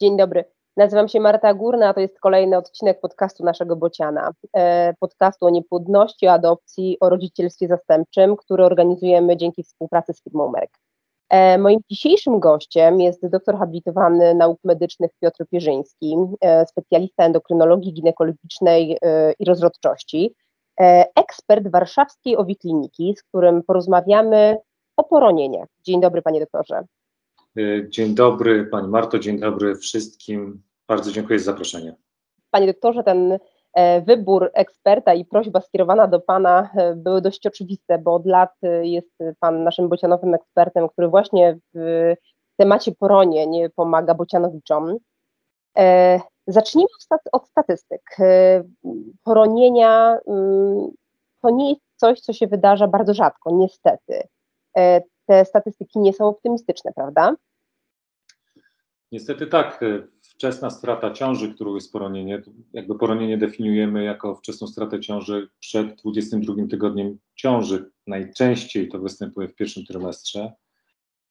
Dzień dobry. Nazywam się Marta Górna, a to jest kolejny odcinek podcastu naszego Bociana. E, podcastu o niepłodności, o adopcji, o rodzicielstwie zastępczym, który organizujemy dzięki współpracy z firmą Merck. E, moim dzisiejszym gościem jest doktor habilitowany nauk medycznych Piotr Pierzyński, e, specjalista endokrynologii ginekologicznej i rozrodczości, ekspert warszawskiej OWI Kliniki, z którym porozmawiamy o poronieniach. Dzień dobry, panie doktorze. Dzień dobry Pani Marto, dzień dobry wszystkim. Bardzo dziękuję za zaproszenie. Panie doktorze, ten e, wybór eksperta i prośba skierowana do Pana e, były dość oczywiste, bo od lat e, jest Pan naszym bocianowym ekspertem, który właśnie w temacie poronień pomaga bocianowiczom. Zacznijmy od statystyk. Poronienia mm, to nie jest coś, co się wydarza bardzo rzadko, niestety. Te statystyki nie są optymistyczne, prawda? Niestety tak. Wczesna strata ciąży, którą jest poronienie, jakby poronienie definiujemy jako wczesną stratę ciąży przed 22 tygodniem ciąży. Najczęściej to występuje w pierwszym trymestrze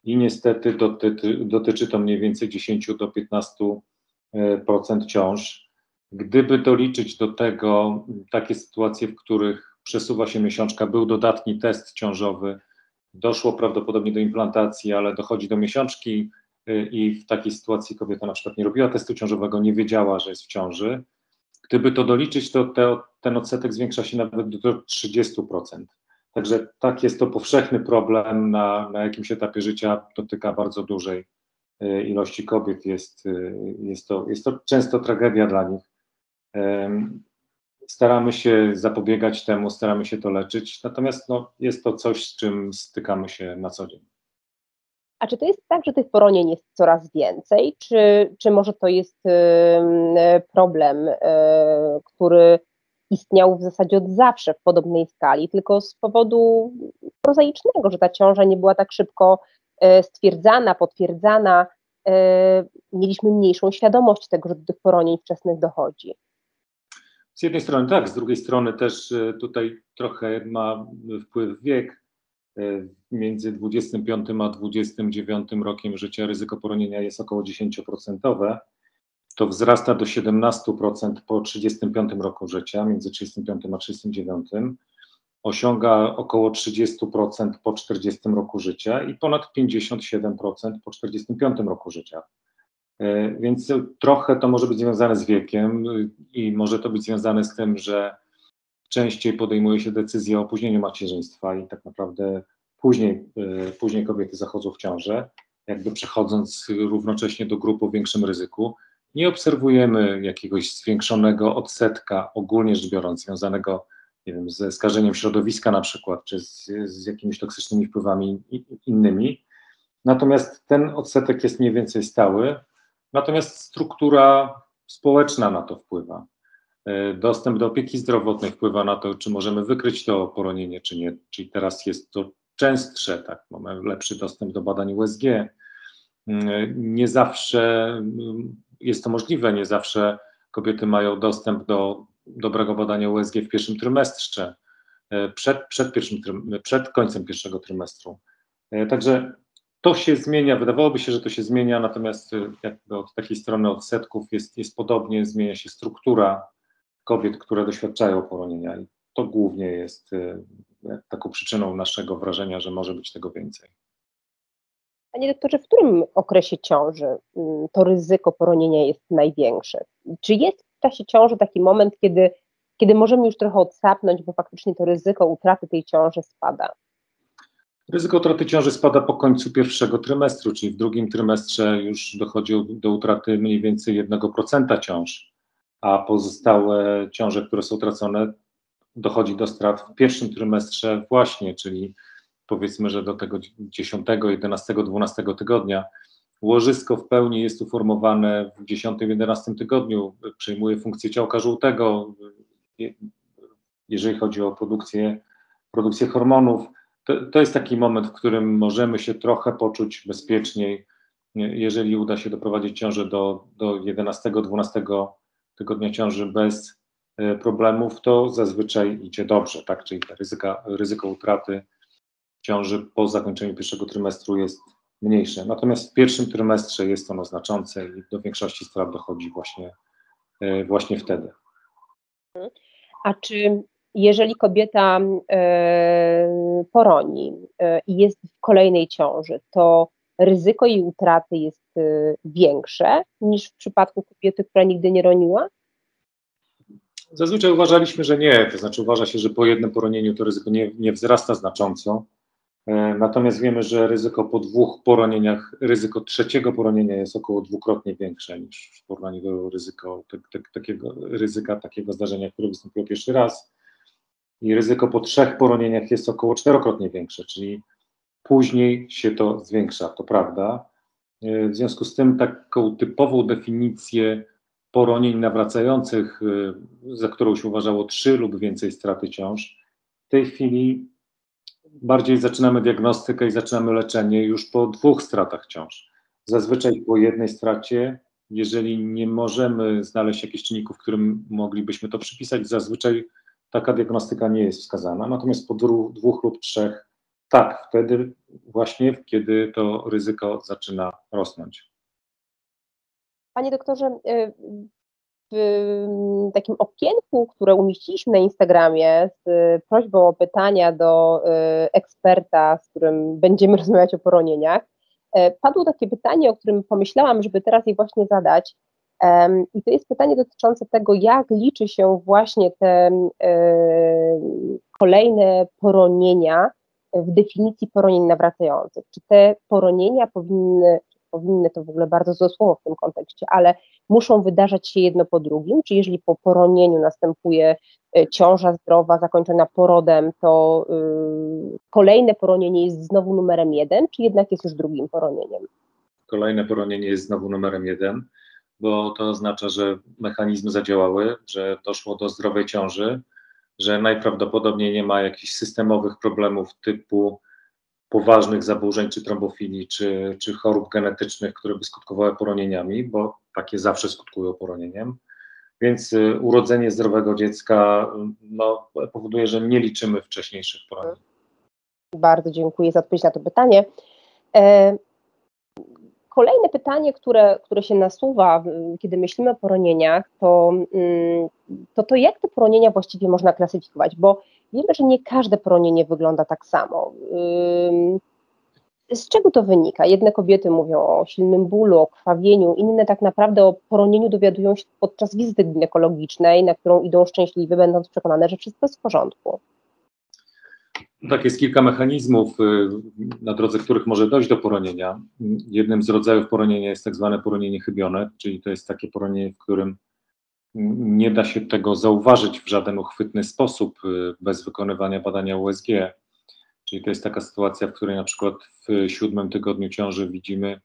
i niestety dotyczy, dotyczy to mniej więcej 10 do 15% ciąż. Gdyby doliczyć do tego takie sytuacje, w których przesuwa się miesiączka, był dodatni test ciążowy, doszło prawdopodobnie do implantacji, ale dochodzi do miesiączki, Y, i w takiej sytuacji kobieta na przykład nie robiła testu ciążowego, nie wiedziała, że jest w ciąży. Gdyby to doliczyć, to te, ten odsetek zwiększa się nawet do 30%. Także tak jest to powszechny problem na, na jakimś etapie życia, dotyka bardzo dużej y, ilości kobiet, jest, y, jest, to, jest to często tragedia dla nich. Staramy się zapobiegać temu, staramy się to leczyć, natomiast no, jest to coś, z czym stykamy się na co dzień. A czy to jest tak, że tych poronień jest coraz więcej, czy, czy może to jest problem, e, który istniał w zasadzie od zawsze w podobnej skali, tylko z powodu prozaicznego, że ta ciąża nie była tak szybko e, stwierdzana, potwierdzana, e, mieliśmy mniejszą świadomość tego, że do tych poronień wczesnych dochodzi. Z jednej strony tak, z drugiej strony też tutaj trochę ma wpływ wiek. E, między 25 a 29 rokiem życia ryzyko poronienia jest około 10%, to wzrasta do 17% po 35 roku życia, między 35 a 39, osiąga około 30% po 40 roku życia i ponad 57% po 45 roku życia. E, więc trochę to może być związane z wiekiem i może to być związane z tym, że częściej podejmuje się decyzję o opóźnieniu macierzyństwa i tak naprawdę później, e, później kobiety zachodzą w ciążę, jakby przechodząc równocześnie do grup o większym ryzyku. Nie obserwujemy jakiegoś zwiększonego odsetka, ogólnie rzecz biorąc, związanego nie wiem, ze skażeniem środowiska na przykład, czy z, z jakimiś toksycznymi wpływami innymi. Natomiast ten odsetek jest mniej więcej stały, natomiast struktura społeczna na to wpływa. E, dostęp do opieki zdrowotnej wpływa na to, czy możemy wykryć to poronienie, czy nie. Czyli teraz jest to częstsze, tak, mamy lepszy dostęp do badań USG. Mm, nie zawsze mm, jest to możliwe, nie zawsze kobiety mają dostęp do dobrego badania USG w pierwszym trymestrze, e, przed, przed, pierwszym, przed końcem pierwszego trymestru. E, także to się zmienia, wydawałoby się, że to się zmienia, natomiast e, jakby od takiej strony odsetków jest, jest podobnie, zmienia się struktura kobiet, które doświadczają poronienia i to głównie jest taką przyczyną naszego wrażenia, że może być tego więcej. Panie doktorze, w którym okresie ciąży mm, to ryzyko poronienia jest największe? Czy jest w czasie ciąży taki moment, kiedy, kiedy możemy już trochę odsapnąć, bo faktycznie to ryzyko utraty tej ciąży spada? Ryzyko utraty ciąży spada po końcu pierwszego trymestru, czyli w drugim trymestrze już dochodzi do utraty mniej więcej 1% ciąż, a pozostałe ciąże, które są tracone, dochodzi do strat w pierwszym trymestrze właśnie, czyli powiedzmy, że do tego 10, 11, 12 tygodnia. Łożysko w pełni jest uformowane w 10, 11 tygodniu, przejmuje funkcję ciałka żółtego, jeżeli chodzi o produkcję, produkcję hormonów. To, to jest taki moment, w którym możemy się trochę poczuć bezpieczniej, jeżeli uda się doprowadzić ciążę do, do 11-12 tygodnia ciąży bez E, problemów, to zazwyczaj idzie dobrze, tak? Czyli ryzyka, ryzyko utraty ciąży po zakończeniu pierwszego trymestru jest mniejsze. Natomiast w pierwszym trymestrze jest ono znaczące i do większości strat dochodzi właśnie, e, właśnie wtedy. A czy jeżeli kobieta e, poroni e, i jest w kolejnej ciąży, to ryzyko jej utraty jest większe niż w przypadku kobiety, która nigdy nie roniła? Zazwyczaj uważaliśmy, że nie, to znaczy uważa się, że po jednym poronieniu to ryzyko nie, nie wzrasta znacząco. E, natomiast wiemy, że ryzyko po dwóch poronieniach, ryzyko trzeciego poronienia jest około dwukrotnie większe niż w porównaniu do ryzyka takiego zdarzenia, które wystąpiło pierwszy raz. I ryzyko po trzech poronieniach jest około czterokrotnie większe, czyli później się to zwiększa, to prawda. E, w związku z tym taką typową definicję poronień nawracających, e, za którą się uważało trzy lub więcej straty ciąż, w tej chwili bardziej zaczynamy diagnostykę i zaczynamy leczenie już po dwóch stratach ciąż. Zazwyczaj po jednej stracie, jeżeli nie możemy znaleźć jakichś czynników, którym moglibyśmy to przypisać, zazwyczaj taka diagnostyka nie jest wskazana. Natomiast po dwóch lub trzech, tak, wtedy właśnie, kiedy to ryzyko zaczyna rosnąć. Panie doktorze, y, w takim okienku, które umieściliśmy na Instagramie z prośbą o pytania do y, eksperta, z którym będziemy rozmawiać o poronieniach, padło takie pytanie, o którym pomyślałam, żeby teraz je właśnie zadać. I to jest pytanie dotyczące tego, jak liczy się właśnie te kolejne poronienia w definicji poronień nawracających. Czy te poronienia powinny powinny, to w ogóle bardzo złe słowo w tym kontekście, ale muszą wydarzać się jedno po drugim, czy jeżeli po poronieniu następuje e, ciąża zdrowa zakończona porodem, to yy, kolejne poronienie jest znowu numerem jeden, czy jednak jest już drugim poronieniem? Kolejne poronienie jest znowu numerem jeden, bo to oznacza, że mechanizmy zadziałały, że doszło do zdrowej ciąży, że najprawdopodobniej nie ma jakichś systemowych problemów typu poważnych zaburzeń, czy trombofilii, czy, czy chorób genetycznych, które by skutkowały poronieniami, bo takie zawsze skutkują poronieniem. Więc y, urodzenie zdrowego dziecka no, powoduje, że nie liczymy wcześniejszych poronień. Bardzo dziękuję za odpowiedź na to pytanie. E, kolejne pytanie, które, które się nasuwa, kiedy myślimy o poronieniach, to, mm, to to, jak te poronienia właściwie można klasyfikować, bo wiemy, że nie każde poronienie wygląda tak samo. Z czego to wynika? Jedne kobiety mówią o silnym bólu, o krwawieniu, inne tak naprawdę o poronieniu dowiadują się podczas wizyty ginekologicznej, na którą idą szczęśliwe, będąc przekonane, że wszystko jest w porządku. Tak, jest kilka mechanizmów, y, na drodze których może dojść do poronienia. Jednym z rodzajów poronienia jest tak zwane poronienie chybione, czyli to jest takie poronienie, w którym nie da się tego zauważyć w żaden uchwytny sposób y, bez wykonywania badania USG. Czyli to jest taka sytuacja, w której na przykład w siódmym tygodniu ciąży widzimy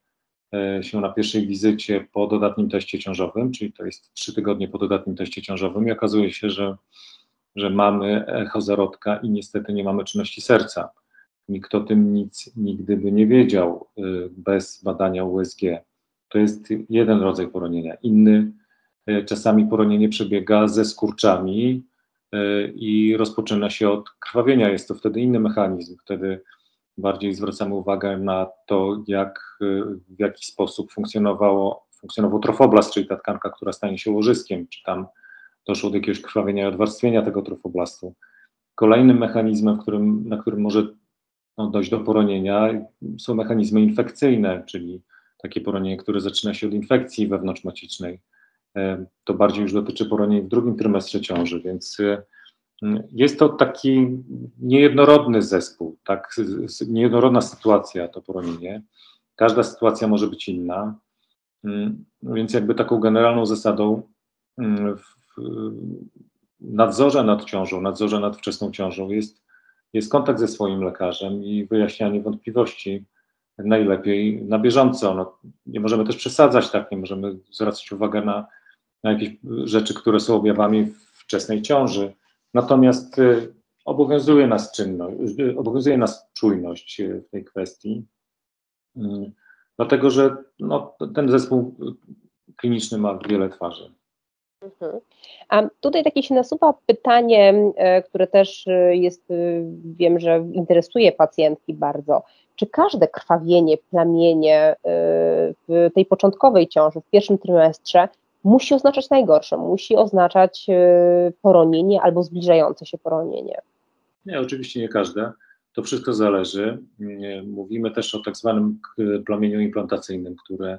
e, się na pierwszej wizycie po dodatnim teście ciążowym, czyli to jest trzy tygodnie po dodatnim teście ciążowym i okazuje się, że, że mamy echo zarodka i niestety nie mamy czynności serca. Nikt o tym nic nigdy by nie wiedział y, bez badania USG. To jest jeden rodzaj poronienia. Inny E, czasami poronienie przebiega ze skurczami e, i rozpoczyna się od krwawienia. Jest to wtedy inny mechanizm. Wtedy bardziej zwracamy uwagę na to, jak, w jaki sposób funkcjonowało, funkcjonował trofoblast, czyli ta tkanka, która stanie się łożyskiem, czy tam doszło do jakiegoś krwawienia odwarstwienia tego trofoblastu. Kolejnym mechanizmem, którym, na którym może no, dojść do poronienia, są mechanizmy infekcyjne, czyli takie poronienie, które zaczyna się od infekcji wewnątrzmacicznej to bardziej już dotyczy poronień w drugim trymestrze ciąży, więc y, jest to taki niejednorodny zespół, tak, niejednorodna sytuacja to poronienie. Każda sytuacja może być inna, więc jakby taką generalną zasadą w nadzorze nad ciążą, nadzorze nad wczesną ciążą jest, jest kontakt ze swoim lekarzem i wyjaśnianie wątpliwości najlepiej na bieżąco. No, nie możemy też przesadzać, tak, nie możemy zwracać uwagę na na jakieś rzeczy, które są objawami wczesnej ciąży. Natomiast y, obowiązuje nas czynność, y, obowiązuje nas czujność y, w tej kwestii, dlatego że no, ten zespół kliniczny ma wiele twarzy. Mhm. A tutaj takie się nasuwa pytanie, e, które też e, jest, e, wiem, że interesuje pacjentki bardzo. Czy każde krwawienie, plamienie w tej początkowej ciąży, w pierwszym trymestrze, musi oznaczać najgorsze, musi oznaczać poronienie albo zbliżające się poronienie? Nie, oczywiście nie każde. To wszystko zależy. Mówimy też o tak zwanym plamieniu implantacyjnym, które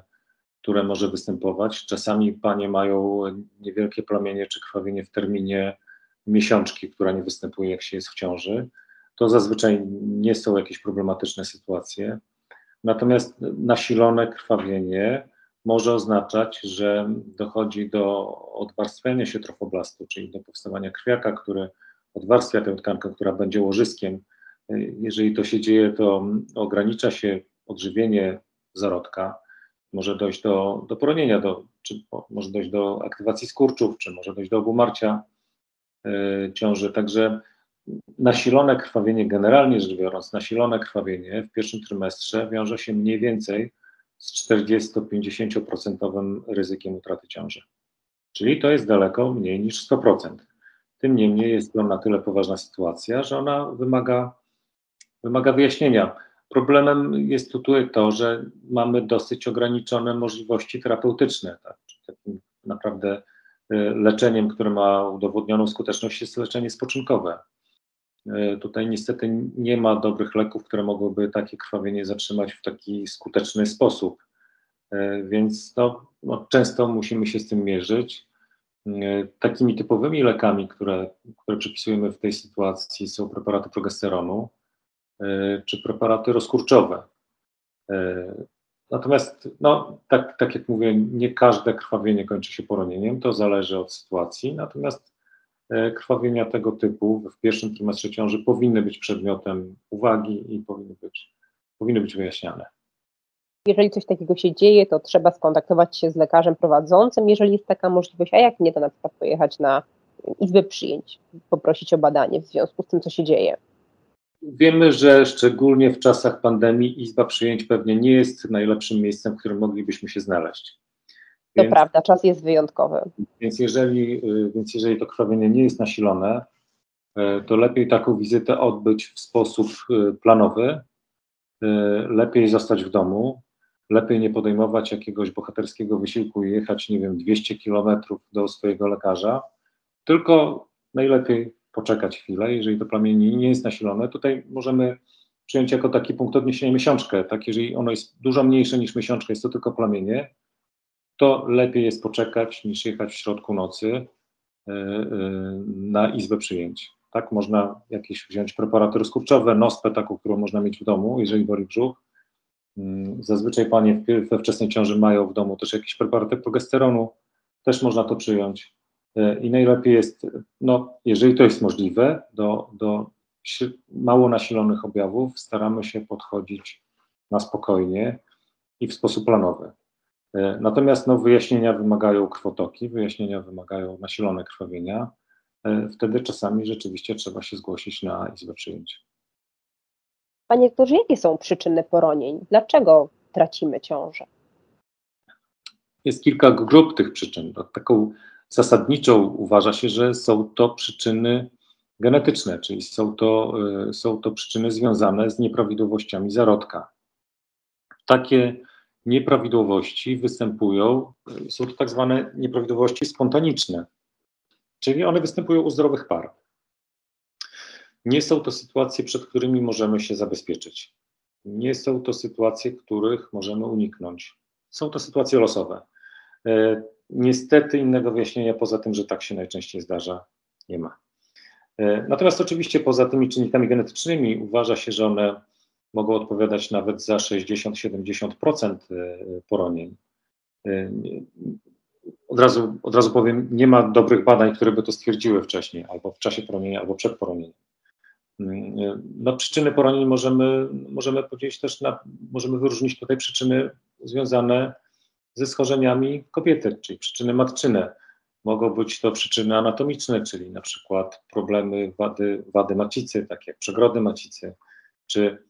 które może występować. Czasami panie mają niewielkie plamienie czy krwawienie w terminie miesiączki, która nie występuje, jak się jest w ciąży. To zazwyczaj nie są jakieś problematyczne sytuacje. Natomiast nasilone krwawienie może oznaczać, że dochodzi do odwarstwiania się trofoblastu, czyli do powstawania krwiaka, który odwarstwia tę tkankę, która będzie łożyskiem. Jeżeli to się dzieje, to ogranicza się odżywienie zarodka, może dojść do, do poronienia, do, czy może dojść do aktywacji skurczów, czy może dojść do obumarcia yy, ciąży. Także nasilone krwawienie, generalnie rzecz biorąc, nasilone krwawienie w pierwszym trymestrze wiąże się mniej więcej z 40-50% ryzykiem utraty ciąży. Czyli to jest daleko mniej niż 100%. Tym niemniej jest to na tyle poważna sytuacja, że ona wymaga, wymaga wyjaśnienia. Problemem jest tutaj to, że mamy dosyć ograniczone możliwości terapeutyczne. Tak? Takim naprawdę y, leczeniem, które ma udowodnioną skuteczność, jest leczenie spoczynkowe. Y, tutaj niestety nie ma dobrych leków, które mogłyby takie krwawienie zatrzymać w taki skuteczny sposób. Y, więc to, no, często musimy się z tym mierzyć. Takimi typowymi lekami, które, które przypisujemy w tej sytuacji, są preparaty progesteronu czy preparaty rozkurczowe. E, natomiast, no, tak, tak jak mówię, nie każde krwawienie kończy się poronieniem, to zależy od sytuacji. Natomiast e, krwawienia tego typu w pierwszym trymestrze ciąży powinny być przedmiotem uwagi i powinny być, powinny być wyjaśniane. Jeżeli coś takiego się dzieje, to trzeba skontaktować się z lekarzem prowadzącym, jeżeli jest taka możliwość, a jak nie, to na przykład pojechać na izbę przyjęć, poprosić o badanie w związku z tym, co się dzieje. Wiemy, że szczególnie w czasach pandemii Izba Przyjęć pewnie nie jest najlepszym miejscem, w którym moglibyśmy się znaleźć. To więc, prawda, czas jest wyjątkowy. Więc jeżeli, y, więc jeżeli to krwawienie nie jest nasilone, y, to lepiej taką wizytę odbyć w sposób y, planowy, lepiej zostać w domu, lepiej nie podejmować jakiegoś bohaterskiego wysiłku i jechać, nie wiem, 200 kilometrów do swojego lekarza, tylko najlepiej poczekać chwilę, jeżeli to plamienie nie jest nasilone, tutaj możemy przyjąć jako taki punkt odniesienia miesiączkę, tak, jeżeli ono jest dużo mniejsze niż miesiączka, jest to tylko plamienie, to lepiej jest poczekać niż jechać w środku nocy e, e, na izbę przyjęć. Tak, można jakieś wziąć preparaty rozkurczowe, nospę taką, którą można mieć w domu, jeżeli boli brzuch. Mm, zazwyczaj panie we wczesnej ciąży mają w domu też jakieś preparaty progesteronu, też można to przyjąć. E, I najlepiej jest, no, jeżeli to jest możliwe, do, do mało nasilonych objawów staramy się podchodzić na spokojnie i w sposób planowy. E, natomiast no, wyjaśnienia wymagają krwotoki, wyjaśnienia wymagają nasilone krwawienia. E, wtedy czasami rzeczywiście trzeba się zgłosić na izbę przyjęć. Panie doktorze, jakie są przyczyny poronień? Dlaczego tracimy ciążę? Jest kilka grup tych przyczyn. Taką zasadniczo uważa się, że są to przyczyny genetyczne, czyli są to, e, są to przyczyny związane z nieprawidłowościami zarodka. Takie nieprawidłowości występują, e, są to tak zwane nieprawidłowości spontaniczne, czyli one występują u zdrowych par. Nie są to sytuacje, przed którymi możemy się zabezpieczyć. Nie są to sytuacje, których możemy uniknąć. Są to sytuacje losowe. Niestety innego wyjaśnienia poza tym, że tak się najczęściej zdarza, nie ma. E, natomiast oczywiście poza tymi czynnikami genetycznymi uważa się, że one mogą odpowiadać nawet za 60-70% e, poronień. E, od razu, od razu powiem, nie ma dobrych badań, które by to stwierdziły wcześniej, albo w czasie poronienia, albo przed poronieniem. No, przyczyny poronień możemy, możemy podzielić też na, możemy wyróżnić tutaj przyczyny związane ze schorzeniami kobiety, czyli przyczyny matczyne. Mogą być to przyczyny anatomiczne, czyli na przykład problemy wady, wady macicy, takie jak przegrody macicy, czy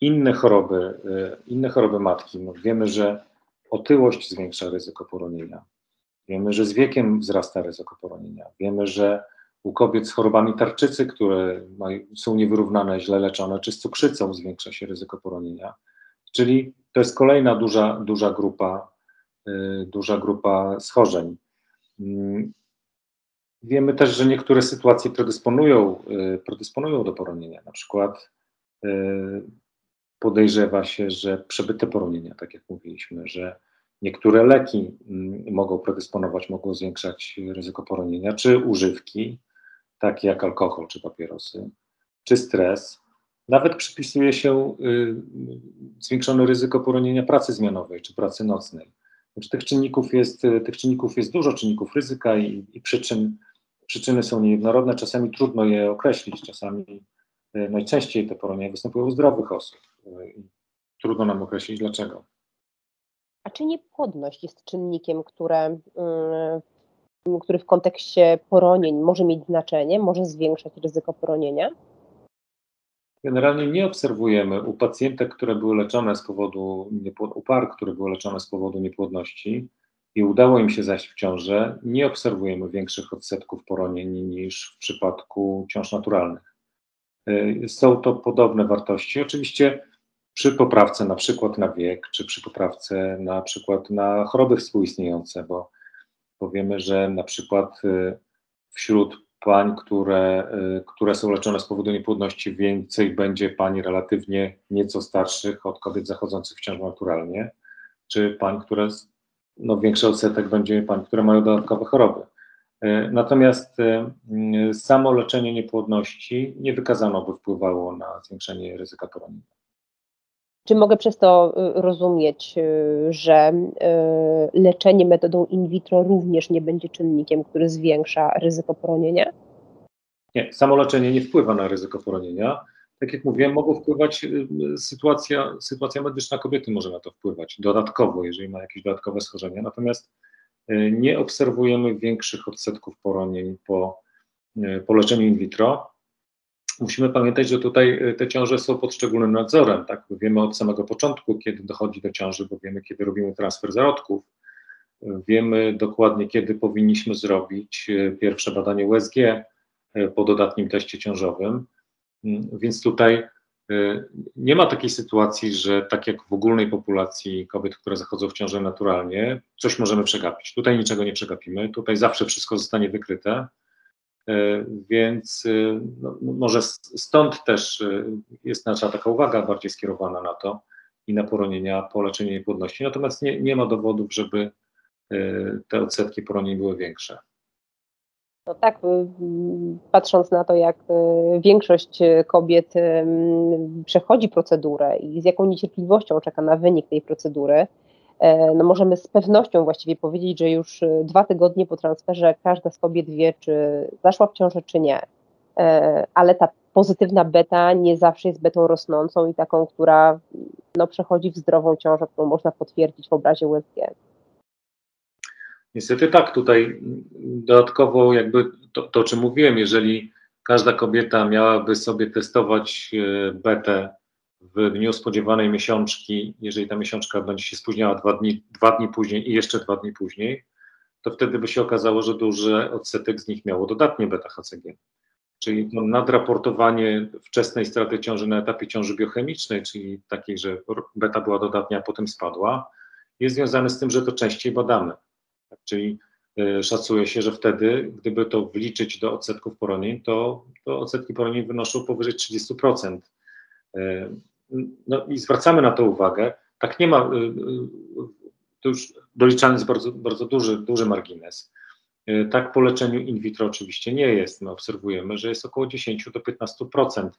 inne choroby, y, inne choroby matki. No wiemy, że otyłość zwiększa ryzyko poronienia. Wiemy, że z wiekiem wzrasta ryzyko poronienia. Wiemy, że u kobiet z chorobami tarczycy, które są niewyrównane, źle leczone, czy z cukrzycą zwiększa się ryzyko poronienia. Czyli to jest kolejna duża, duża grupa, duża grupa schorzeń. Yy. Wiemy też, że niektóre sytuacje predysponują, yy, predysponują do poronienia. Na przykład yy, podejrzewa się, że przebyte poronienia, tak jak mówiliśmy, że niektóre leki yy, mogą predysponować, mogą zwiększać ryzyko poronienia, czy używki, takie jak alkohol czy papierosy, czy stres. Nawet przypisuje się y, zwiększone ryzyko poronienia pracy zmianowej czy pracy nocnej. Znaczy, tych, czynników jest, tych czynników jest dużo, czynników ryzyka i, i przyczyn. Przyczyny są niejednorodne, czasami trudno je określić, czasami y, najczęściej te poronienia występują u zdrowych osób. Y, trudno nam określić dlaczego. A czy niepłodność jest czynnikiem, które który w kontekście poronień może mieć znaczenie, może zwiększać ryzyko poronienia? Generalnie nie obserwujemy u pacjentek, które były leczone z powodu, u par, które były leczone z powodu niepłodności i udało im się zajść w ciążę, nie obserwujemy większych odsetków poronień niż w przypadku ciąż naturalnych. Y, są to podobne wartości. Oczywiście przy poprawce na przykład na wiek, czy przy poprawce na przykład na choroby współistniejące, bo powiemy, że na przykład y, wśród pań, które, y, które są leczone z powodu niepłodności, więcej będzie pań relatywnie nieco starszych od kobiet zachodzących w ciąży naturalnie, czy pań, które, no większy odsetek będzie pań, które mają dodatkowe choroby. Y, natomiast samo leczenie niepłodności nie wykazano, by wpływało na zwiększenie ryzyka poronienia. Czy mogę przez to y, rozumieć, y, że y, leczenie metodą in vitro również nie będzie czynnikiem, który zwiększa ryzyko poronienia? Nie, samo leczenie nie wpływa na ryzyko poronienia. Tak jak mówiłem, mogą wpływać, sytuacja, sytuacja medyczna kobiety może na to wpływać dodatkowo, jeżeli ma jakieś dodatkowe schorzenia. Natomiast nie obserwujemy większych odsetków poronień po, po leczeniu in vitro musimy pamiętać, że tutaj y, te ciąże są pod szczególnym nadzorem. Tak? Wiemy od samego początku, kiedy dochodzi do ciąży, bo wiemy, kiedy robimy transfer zarodków. Wiemy dokładnie, kiedy powinniśmy zrobić y, pierwsze badanie USG y, po dodatnim teście ciążowym. Mm, więc tutaj nie ma takiej sytuacji, że tak jak w ogólnej populacji kobiet, które zachodzą w ciąży naturalnie, coś możemy przegapić. Tutaj niczego nie przegapimy, tutaj zawsze wszystko zostanie wykryte. E, więc e, no, no, może stąd też e, jest nasza taka uwaga bardziej skierowana na to i na poronienia po leczeniu niepłodności. Natomiast nie, nie ma dowodów, żeby te odsetki poronień były większe. No tak, patrząc na to, jak większość kobiet przechodzi procedurę i z jaką niecierpliwością czeka na wynik tej procedury, no możemy z pewnością właściwie powiedzieć, że już e, dwa tygodnie po transferze każda z kobiet wie, czy zaszła w ciążę, czy nie. E, ale ta pozytywna beta nie zawsze jest betą rosnącą i taką, która no, przechodzi w zdrową ciążę, którą można potwierdzić w obrazie USG. Niestety tak, tutaj dodatkowo jakby to, to o czym mówiłem, jeżeli każda kobieta miałaby sobie testować betę w dniu spodziewanej miesiączki, jeżeli ta miesiączka będzie się spóźniała dwa dni, dwa dni później i jeszcze dwa dni później, to wtedy by się okazało, że duży odsetek z nich miało dodatnie beta-HCG. Czyli to nadraportowanie wczesnej straty ciąży na etapie ciąży biochemicznej, czyli takiej, że beta była dodatnia, a potem spadła, jest związane z tym, że to częściej badamy. Tak, czyli y, szacuje się, że wtedy, gdyby to wliczyć do odsetków poronień, to, to odsetki poronień wynoszą powyżej 30%. No i zwracamy na to uwagę. Tak nie ma, y, y, to już doliczany jest bardzo, bardzo duży, duży margines. Y, tak po leczeniu in vitro oczywiście nie jest. My obserwujemy, że jest około 10 do 15%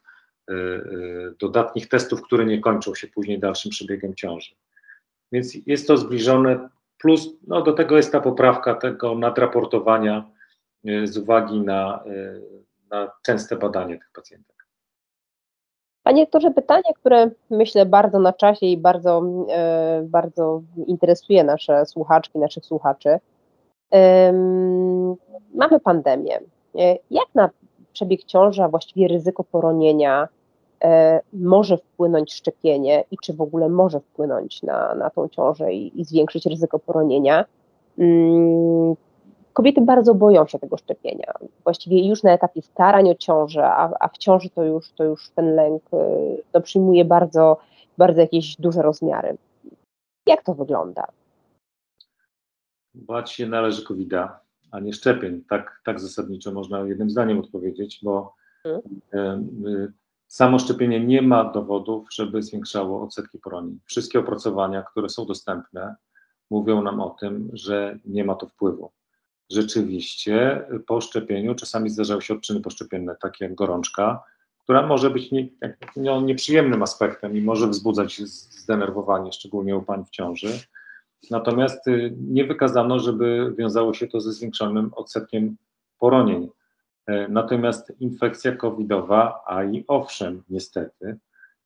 dodatnich testów, które nie kończą się później dalszym przebiegiem ciąży. Więc jest to zbliżone, plus no, do tego jest ta poprawka tego nadraportowania z uwagi na, na częste badanie tych pacjentek. Panie doktorze, pytanie, które myślę bardzo na czasie i bardzo, e, bardzo interesuje nasze słuchaczki, naszych słuchaczy. Mamy pandemię. E, jak na przebieg ciąży, a właściwie ryzyko poronienia e, może wpłynąć szczepienie i czy w ogóle może wpłynąć na, na tą ciążę i, i zwiększyć ryzyko poronienia? Kobiety bardzo boją się tego szczepienia. Właściwie już na etapie starań o ciążę, a, a w ciąży to już, to już ten lęk no, przyjmuje bardzo, bardzo jakieś duże rozmiary. Jak to wygląda? Bać się należy covid a nie szczepień. Tak, tak zasadniczo można jednym zdaniem odpowiedzieć, bo hmm. samo szczepienie nie ma dowodów, żeby zwiększało odsetki poronień. Wszystkie opracowania, które są dostępne, mówią nam o tym, że nie ma to wpływu. Rzeczywiście po szczepieniu czasami zdarzały się odczyny poszczepienne, takie jak gorączka, która może być nie, no, nieprzyjemnym aspektem i może wzbudzać zdenerwowanie, szczególnie u pań w ciąży. Natomiast y, nie wykazano, żeby wiązało się to ze zwiększonym odsetkiem poronień. E, natomiast infekcja covidowa, a i owszem, niestety,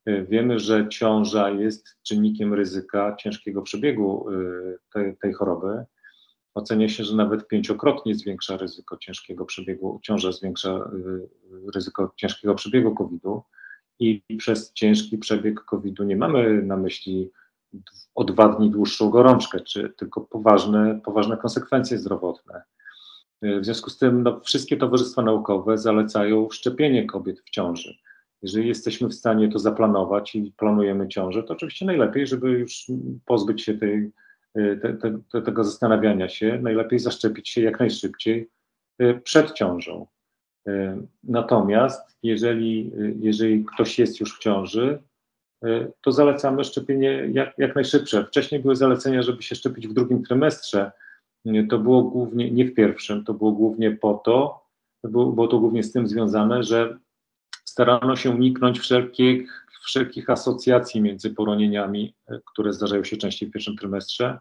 y, wiemy, że ciąża jest czynnikiem ryzyka ciężkiego przebiegu y, tej, tej choroby. Ocenia się, że nawet pięciokrotnie zwiększa ryzyko ciężkiego przebiegu, ciąża zwiększa ryzyko ciężkiego przebiegu COVID-u i przez ciężki przebieg COVID-u nie mamy na myśli o dwa dni dłuższą gorączkę, czy tylko poważne, poważne konsekwencje zdrowotne. W związku z tym no, wszystkie towarzystwa naukowe zalecają szczepienie kobiet w ciąży. Jeżeli jesteśmy w stanie to zaplanować i planujemy ciążę, to oczywiście najlepiej, żeby już pozbyć się tej, te, te, tego zastanawiania się, najlepiej zaszczepić się jak najszybciej e, przed ciążą. E, natomiast jeżeli, jeżeli ktoś jest już w ciąży, to zalecamy szczepienie jak, jak najszybsze. Wcześniej były zalecenia, żeby się szczepić w drugim trymestrze. To było głównie, nie w pierwszym, to było głównie po to, było to głównie z tym związane, że starano się uniknąć wszelkich, wszelkich asocjacji między poronieniami, e, które zdarzają się częściej w pierwszym trymestrze,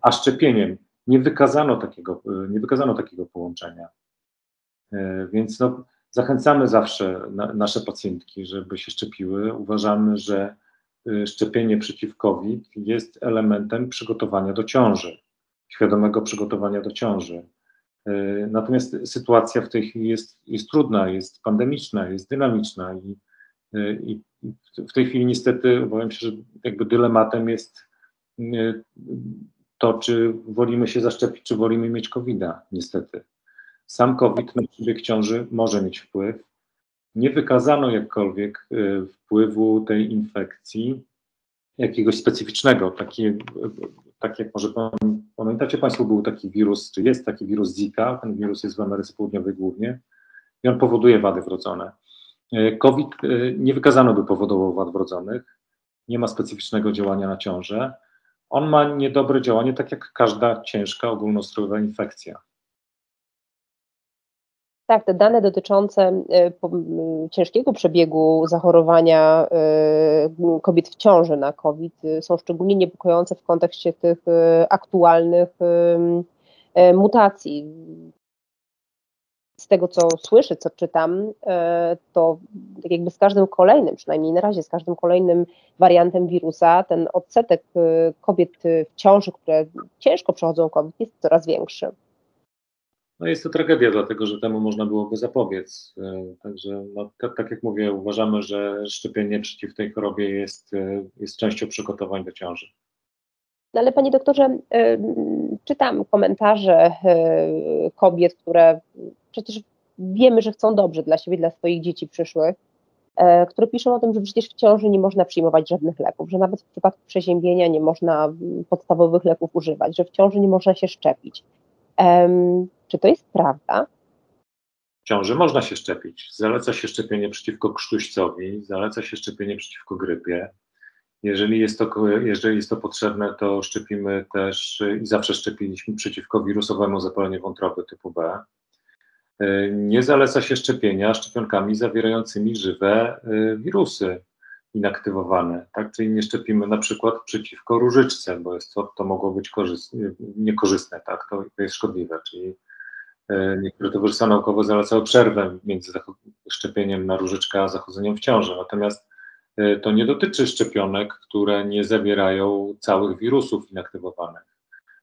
a szczepieniem. Nie wykazano takiego, e, nie wykazano takiego połączenia. Więc no, Zachęcamy zawsze na, nasze pacjentki, żeby się szczepiły. Uważamy, że szczepienie przeciw COVID jest elementem przygotowania do ciąży, świadomego przygotowania do ciąży. Natomiast sytuacja w tej chwili jest, jest trudna, jest pandemiczna, jest dynamiczna i, i w tej chwili niestety obawiam się, że jakby dylematem jest to, czy wolimy się zaszczepić, czy wolimy mieć COVID-a, niestety. Sam COVID na przebieg ciąży może mieć wpływ. Nie wykazano jakkolwiek y, wpływu tej infekcji jakiegoś specyficznego. Taki, tak jak może pamiętacie Państwo, był taki wirus, czy jest taki wirus Zika, ten wirus jest w Ameryce Południowej głównie i on powoduje wady wrodzone. Y, COVID y, nie wykazano by powodował wad wrodzonych, nie ma specyficznego działania na ciążę. On ma niedobre działanie, tak jak każda ciężka ogólnoustrojowa infekcja. Tak, te dane dotyczące e, ciężkiego przebiegu zachorowania e, kobiet w ciąży na COVID e, są szczególnie niepokojące w kontekście tych aktualnych mutacji. Z tego, co słyszę, co czytam, to tak jakby z każdym kolejnym, przynajmniej na razie z każdym kolejnym wariantem wirusa, ten odsetek kobiet w ciąży, które ciężko przechodzą COVID, jest coraz większy. No jest to tragedia, dlatego że temu można byłoby zapobiec. E, także, no, tak, tak, jak mówię, uważamy, że szczepienie przeciw tej chorobie jest, e, jest częścią przygotowań do ciąży. No ale panie doktorze, e, czytam komentarze kobiet, które przecież wiemy, że chcą dobrze dla siebie, dla swoich dzieci przyszłych, które piszą o tym, że przecież w ciąży nie można przyjmować żadnych leków, że nawet w przypadku przeziębienia nie można podstawowych leków używać, że w ciąży nie można się szczepić. Czy to jest prawda? W ciąży można się szczepić. Zaleca się szczepienie przeciwko krztuścowi, zaleca się szczepienie przeciwko grypie. Jeżeli jest, to, jeżeli jest to potrzebne, to szczepimy też i zawsze szczepiliśmy przeciwko wirusowemu zapaleniu wątroby typu B. Nie zaleca się szczepienia szczepionkami zawierającymi żywe y, wirusy inaktywowane, tak? Czyli nie szczepimy na przykład przeciwko różyczce, bo jest to, to mogło być niekorzystne, tak? To, to jest szkodliwe, czyli E, niektóre towarzystwa naukowe zalecały przerwę między szczepieniem na różyczkę a zachodzeniem w ciąży. Natomiast to nie dotyczy szczepionek, które nie zawierają całych wirusów inaktywowanych.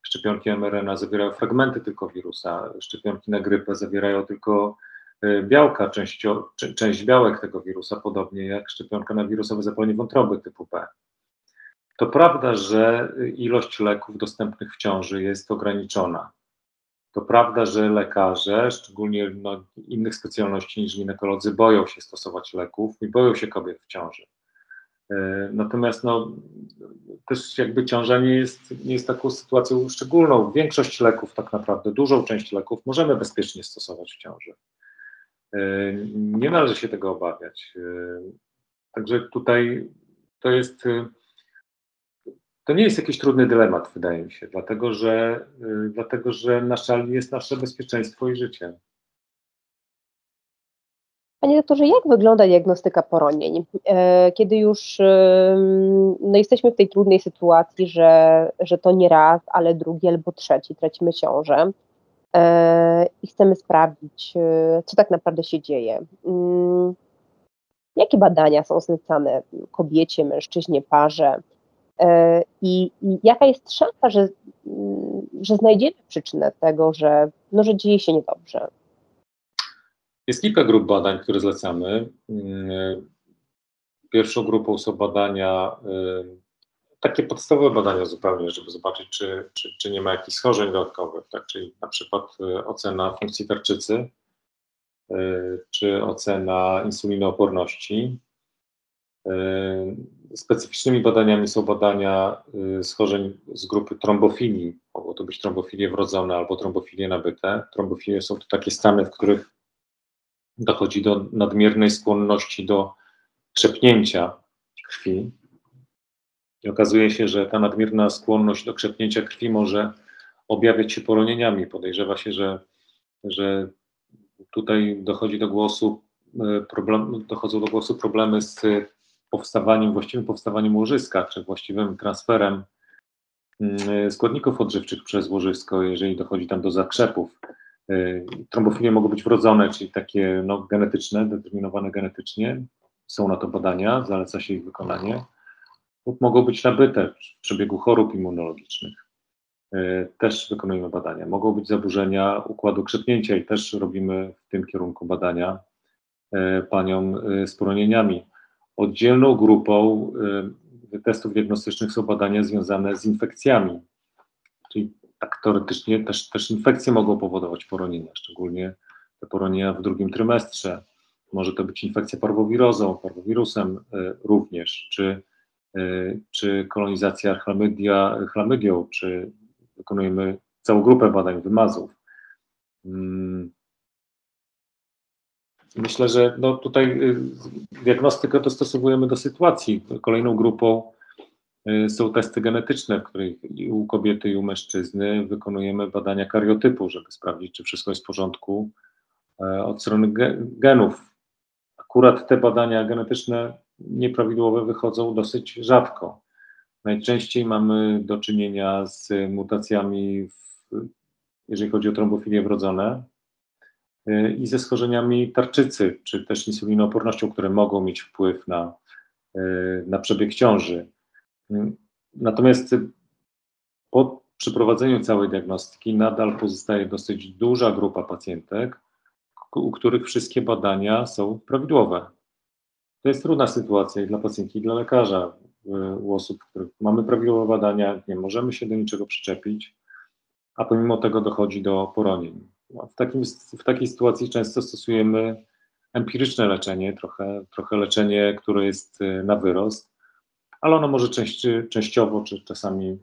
Szczepionki mRNA zawierają fragmenty tylko wirusa, szczepionki na grypę zawierają tylko e, białka, część białek tego wirusa, podobnie jak szczepionka na wirusowe zapalenie wątroby typu B. To prawda, że ilość leków dostępnych w ciąży jest ograniczona. To prawda, że lekarze, szczególnie no, innych specjalności niż ginekolodzy, boją się stosować leków i boją się kobiet w ciąży. E, natomiast no, też jakby ciąża nie jest, nie jest taką sytuacją szczególną. Większość leków, tak naprawdę, dużą część leków możemy bezpiecznie stosować w ciąży. E, nie należy się tego obawiać. E, także tutaj to jest to nie jest jakiś trudny dylemat, wydaje mi się, dlatego że, dlatego, że na szali jest nasze bezpieczeństwo i życie. Panie doktorze, jak wygląda diagnostyka poronień? E, kiedy już no jesteśmy w tej trudnej sytuacji, że, że to nie raz, ale drugi albo trzeci tracimy ciążę e, i chcemy sprawdzić, e, co tak naprawdę się dzieje. Mm, jakie badania są zlecane kobiecie, mężczyźnie, parze? E, I, I, jaka jest szansa, że, mm, że znajdziemy przyczynę tego, że, no, że dzieje się niedobrze? Jest kilka grup badań, które zlecamy. Mm, pierwszą grupą są badania, y, takie podstawowe badania zupełnie, żeby zobaczyć, czy, czy, czy nie ma jakichś schorzeń dodatkowych, tak? czyli na przykład y, ocena funkcji tarczycy, y, czy ocena insulinooporności, Specyficznymi badaniami są badania schorzeń z grupy trombofilii. Mogą to być trombofilie wrodzone albo trombofilie nabyte. Trombofilie są to takie stany, w których dochodzi do nadmiernej skłonności do krzepnięcia krwi. I okazuje się, że ta nadmierna skłonność do krzepnięcia krwi może objawiać się poronieniami. Podejrzewa się, że, że tutaj dochodzi do głosu y, problem, dochodzą do głosu problemy z powstawaniem, właściwym powstawaniem łożyska, czy właściwym transferem mm, składników odżywczych przez łożysko, jeżeli dochodzi tam do zakrzepów. Y, trombofilie mogą być wrodzone, czyli takie no, genetyczne, determinowane genetycznie. Są na to badania, zaleca się ich wykonanie. Lub mogą być nabyte w przebiegu chorób immunologicznych. Y, też wykonujemy badania. Mogą być zaburzenia układu krzepnięcia i też robimy w tym kierunku badania y, paniom z poronieniami. Oddzielną grupą testów diagnostycznych są badania związane z infekcjami. Czyli tak teoretycznie też, też infekcje mogą powodować poronienia, szczególnie te poronienia w drugim trymestrze. Może to być infekcja parwowirozą, parwowirusem y, również, czy, y, czy kolonizacja chlamydia, chlamydią, czy wykonujemy całą grupę badań wymazów. Mm, Myślę, że no tutaj y, diagnostykę dostosowujemy do sytuacji. Kolejną grupą są testy genetyczne, w których u kobiety, i u mężczyzny wykonujemy badania kariotypu, żeby sprawdzić, czy wszystko jest w porządku e, od strony genów. Akurat te badania genetyczne nieprawidłowe wychodzą dosyć rzadko. Najczęściej mamy do czynienia z mutacjami, w, jeżeli chodzi o trombofilię wrodzone, Y, i ze schorzeniami tarczycy, czy też insulinoopornością, które mogą mieć wpływ na, y, na przebieg ciąży. Y, natomiast po przeprowadzeniu całej diagnostyki nadal pozostaje dosyć duża grupa pacjentek, u których wszystkie badania są prawidłowe. To jest trudna sytuacja i dla pacjentki, i dla lekarza. U osób, których mamy prawidłowe badania, nie możemy się do niczego przyczepić, a pomimo tego dochodzi do poronień. No, w, takim, w takiej sytuacji często stosujemy empiryczne leczenie, trochę, trochę leczenie, które jest y, na wyrost, ale ono może częściowo czy czasami,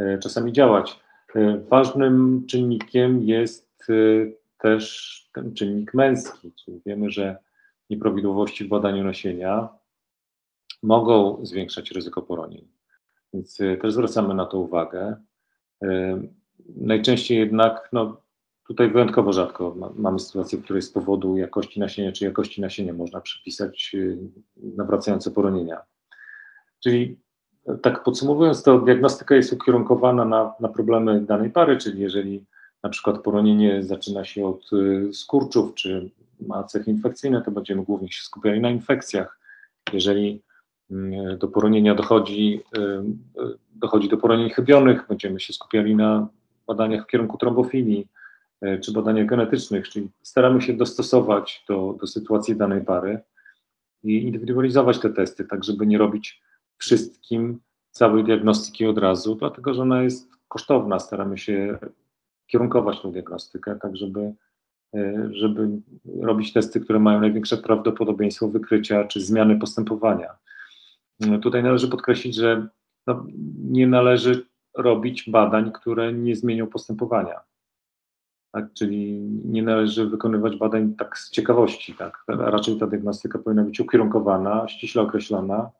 y, czasami działać. Y, ważnym czynnikiem jest też ten czynnik męski, czyli wiemy, że nieprawidłowości w badaniu nasienia mogą zwiększać ryzyko poronień. Więc też zwracamy na to uwagę. Najczęściej jednak no, Tutaj wyjątkowo rzadko mamy sytuację, w której z powodu jakości nasienia czy jakości nasienia można przypisać nawracające poronienia. Czyli tak podsumowując, to diagnostyka jest ukierunkowana na, na problemy danej pary, czyli jeżeli na przykład poronienie zaczyna się od y, skurczów, czy ma cechy infekcyjne, to będziemy głównie się skupiali na infekcjach. Jeżeli mm, do poronienia dochodzi, y, dochodzi do poronień chybionych, będziemy się skupiali na badaniach w kierunku trombofilii, czy badaniach genetycznych, czyli staramy się dostosować do, do sytuacji danej pary i indywidualizować te testy, tak żeby nie robić wszystkim całej diagnostyki od razu, dlatego że ona jest kosztowna. Staramy się kierunkować tą diagnostykę, tak żeby, e, żeby robić testy, które mają największe prawdopodobieństwo wykrycia czy zmiany postępowania. No, tutaj należy podkreślić, że no, nie należy robić badań, które nie zmienią postępowania. Tak? Czyli nie należy wykonywać badań tak z ciekawości. Tak? Raczej ta diagnostyka powinna być ukierunkowana, ściśle określona,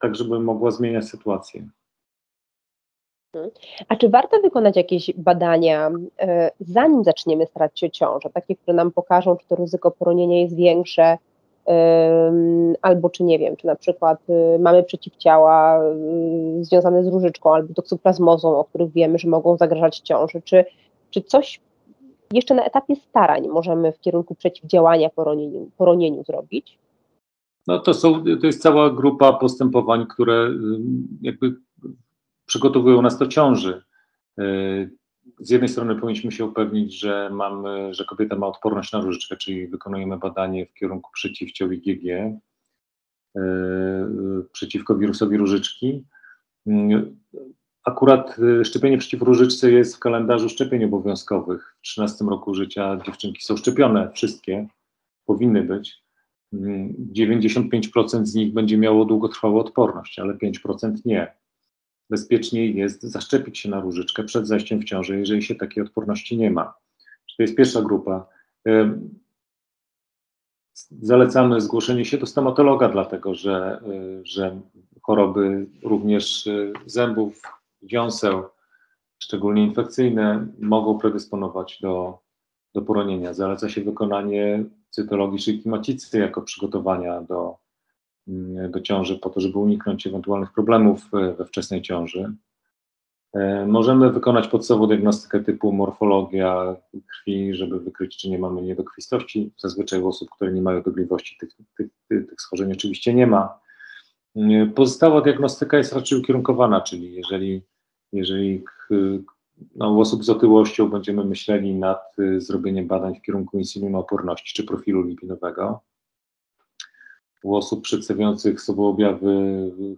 tak żeby mogła zmieniać sytuację. A czy warto wykonać jakieś badania, yy, zanim zaczniemy starać się o ciążę, takie, które nam pokażą, czy to ryzyko poronienia jest większe, albo czy nie wiem, czy na przykład y, mamy przeciwciała y, związane z różyczką albo toksoplazmozą, o których wiemy, że mogą zagrażać ciąży, czy, czy coś jeszcze na etapie starań możemy w kierunku przeciwdziałania poronieniu, poronieniu zrobić? No to, są, to jest cała grupa postępowań, które y, jakby przygotowują nas do ciąży z jednej strony powinniśmy się upewnić, że mamy, że kobieta ma odporność na różyczkę, czyli wykonujemy badanie w kierunku przeciwciał IgG yy, przeciwko wirusowi różyczki. Akurat szczepienie przeciw różyczce jest w kalendarzu szczepień obowiązkowych. W 13 roku życia dziewczynki są szczepione, wszystkie powinny być. 95% z nich będzie miało długotrwałą odporność, ale 5% nie bezpieczniej jest zaszczepić się na różyczkę przed zajściem w ciążę, jeżeli się takiej odporności nie ma. To jest pierwsza grupa. Zalecamy zgłoszenie się do stomatologa, dlatego że, y, że choroby również y, zębów, dziąseł, szczególnie infekcyjne, mogą predysponować do, do poronienia. Zaleca się wykonanie cytologii szyjki macicy jako przygotowania do, Mm, do ciąży po to, żeby uniknąć ewentualnych problemów e, we wczesnej ciąży. E, możemy wykonać podstawową diagnostykę typu morfologia krwi, żeby wykryć, czy nie mamy niedokrwistości. Zazwyczaj u osób, które nie mają dolegliwości, tych, tych, tych, tych schorzeń oczywiście nie ma. E, pozostała diagnostyka jest raczej ukierunkowana, czyli jeżeli, jeżeli no, u osób z otyłością będziemy myśleli nad zrobieniem badań w kierunku insulinooporności czy profilu lipidowego, u osób przedstawiających sobą objawy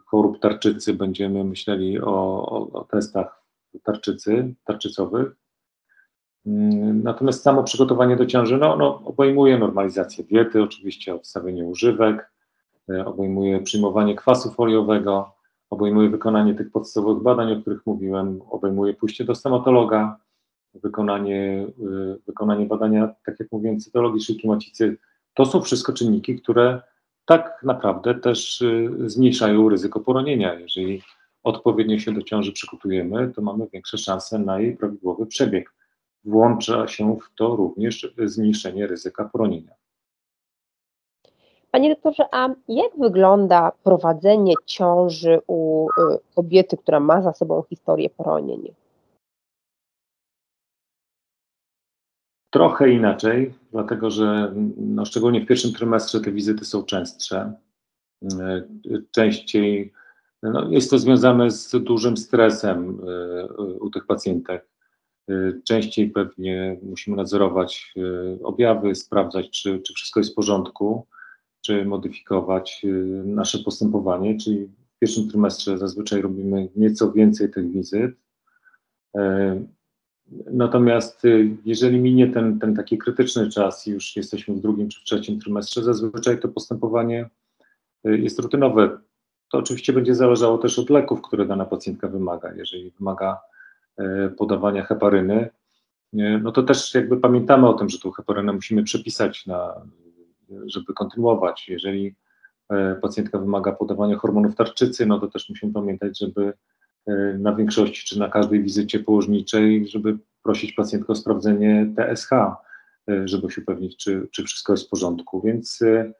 chorób tarczycy będziemy myśleli o, o, o testach tarczycy, tarczycowych. Mm, natomiast samo przygotowanie do ciąży no, no, obejmuje normalizację diety, oczywiście odstawienie używek, e, obejmuje przyjmowanie kwasu foliowego, obejmuje wykonanie tych podstawowych badań, o których mówiłem, obejmuje pójście do stomatologa, wykonanie, e, wykonanie badania, tak jak mówiłem, cytologii szyjki macicy. To są wszystko czynniki, które tak naprawdę też y, zmniejszają ryzyko poronienia. Jeżeli odpowiednio się do ciąży przygotujemy, to mamy większe szanse na jej prawidłowy przebieg. Włącza się w to również zmniejszenie ryzyka poronienia. Panie doktorze, a jak wygląda prowadzenie ciąży u y, kobiety, która ma za sobą historię poronień? Trochę inaczej, dlatego że no, szczególnie w pierwszym trymestrze te wizyty są częstsze. E, częściej no, jest to związane z dużym stresem e, u tych pacjentek. Częściej pewnie musimy nadzorować objawy, sprawdzać, czy, czy wszystko jest w porządku, czy modyfikować nasze postępowanie. Czyli w pierwszym trymestrze zazwyczaj robimy nieco więcej tych wizyt. Natomiast y, jeżeli minie ten, ten taki krytyczny czas i już jesteśmy w drugim czy w trzecim trymestrze, zazwyczaj to postępowanie y, jest rutynowe. To oczywiście będzie zależało też od leków, które dana pacjentka wymaga. Jeżeli wymaga y, podawania heparyny, no to też jakby pamiętamy o tym, że tą heparynę musimy przepisać, na, żeby kontynuować. Jeżeli pacjentka wymaga podawania hormonów tarczycy, no to też musimy pamiętać, żeby E, na większości czy na każdej wizycie położniczej, żeby prosić pacjentkę o sprawdzenie TSH, e, żeby się upewnić, czy, czy wszystko jest w porządku. Więc e,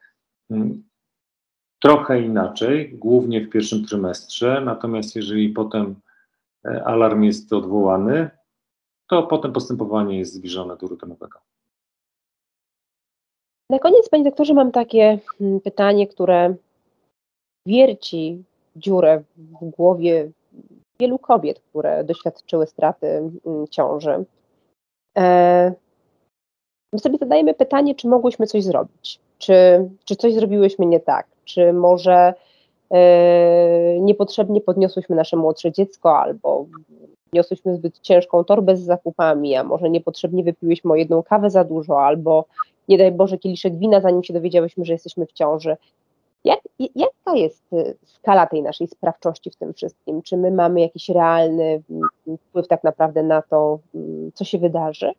trochę inaczej, głównie w pierwszym trymestrze, natomiast jeżeli potem alarm jest odwołany, to potem postępowanie jest zbliżone do rutynowego. Na koniec, panie doktorze, mam takie mm, pytanie, które wierci dziurę w głowie wielu kobiet, które doświadczyły straty mm, ciąży. E, my sobie zadajemy pytanie, czy mogłyśmy coś zrobić, czy, czy coś zrobiłyśmy nie tak, czy może niepotrzebnie podniosłyśmy nasze młodsze dziecko albo niosłyśmy zbyt ciężką torbę z zakupami, a może niepotrzebnie wypiłyśmy o jedną kawę za dużo, albo nie daj Boże kieliszek wina, zanim się dowiedziałyśmy, że jesteśmy w ciąży. Jak, jaka jest y, skala tej naszej sprawczości w tym wszystkim? Czy my mamy jakiś realny mm, wpływ tak naprawdę na to, mm, co się wydarzy?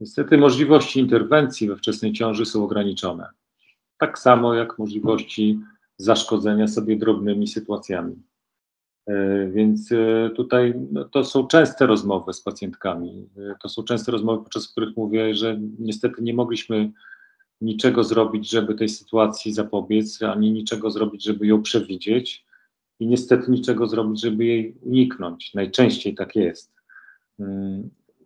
Niestety możliwości interwencji we wczesnej ciąży są ograniczone. Tak samo jak możliwości zaszkodzenia sobie drobnymi sytuacjami. E, więc e, tutaj no, to są częste rozmowy z pacjentkami. E, to są częste rozmowy, podczas których mówię, że niestety nie mogliśmy niczego zrobić, żeby tej sytuacji zapobiec, ani niczego zrobić, żeby ją przewidzieć i niestety niczego zrobić, żeby jej uniknąć. Najczęściej tak jest.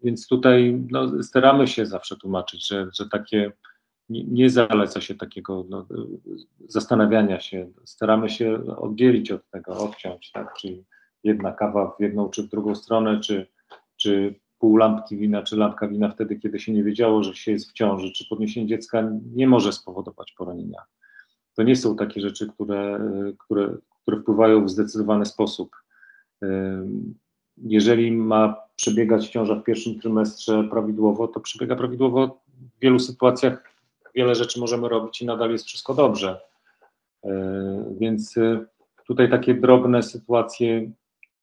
Więc tutaj no, staramy się zawsze tłumaczyć, że, że takie nie, zaleca się takiego no, zastanawiania się. Staramy się oddzielić od tego, odciąć, tak? Jedna kawa w jedną czy w drugą stronę, czy, czy pół lampki wina, czy lampka wina wtedy, kiedy się nie wiedziało, że się jest w ciąży, czy podniesienie dziecka nie może spowodować poronienia. To nie są takie rzeczy, które, które, które wpływają w zdecydowany sposób. Jeżeli ma przebiegać ciąża w pierwszym trymestrze prawidłowo, to przebiega prawidłowo w wielu sytuacjach wiele rzeczy możemy robić i nadal jest wszystko dobrze. E, więc e, tutaj takie drobne sytuacje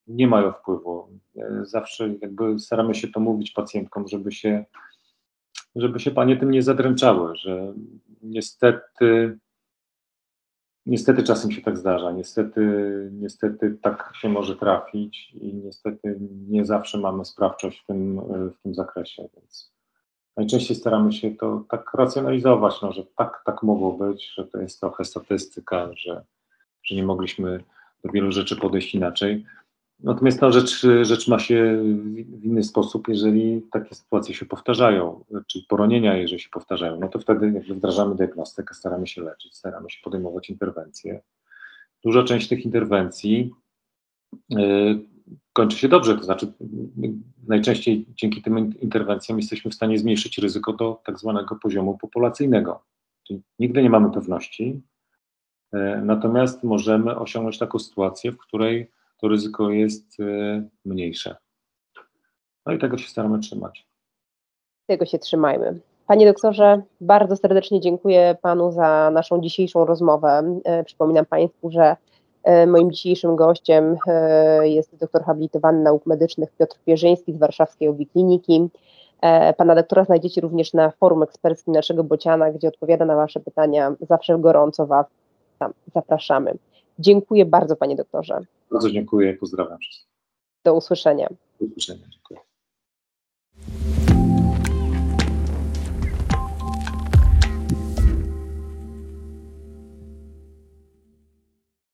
nie mają wpływu. E, zawsze jakby staramy się to mówić pacjentkom, żeby się, żeby się panie tym nie zadręczały, że niestety Niestety czasem się tak zdarza, niestety, niestety tak się może trafić i niestety nie zawsze mamy sprawczość w tym, w tym zakresie, więc najczęściej staramy się to tak racjonalizować, no, że tak, tak mogło być, że to jest trochę statystyka, że, że nie mogliśmy do wielu rzeczy podejść inaczej. Natomiast no, rzecz, rzecz ma się w inny sposób, jeżeli takie sytuacje się powtarzają, czyli poronienia, jeżeli się powtarzają, no to wtedy jakby wdrażamy diagnostykę, staramy się leczyć, staramy się podejmować interwencje. Duża część tych interwencji y, kończy się dobrze, to znaczy najczęściej dzięki tym interwencjom jesteśmy w stanie zmniejszyć ryzyko do tak zwanego poziomu populacyjnego. Czyli nigdy nie mamy pewności, e, natomiast możemy osiągnąć taką sytuację, w której to ryzyko jest e, mniejsze. No i tego się staramy trzymać. Tego się trzymajmy. Panie doktorze, bardzo serdecznie dziękuję Panu za naszą dzisiejszą rozmowę. E, przypominam Państwu, że moim dzisiejszym gościem e, jest doktor habilitowany nauk medycznych Piotr Pierzyński z Warszawskiej Obi Kliniki. E, pana doktora znajdziecie również na forum eksperckim naszego Bociana, gdzie odpowiada na Wasze pytania. Zawsze gorąco Was tam zapraszamy. Dziękuję bardzo, panie doktorze. Bardzo dziękuję, pozdrawiam wszystkich. Do usłyszenia. Do usłyszenia.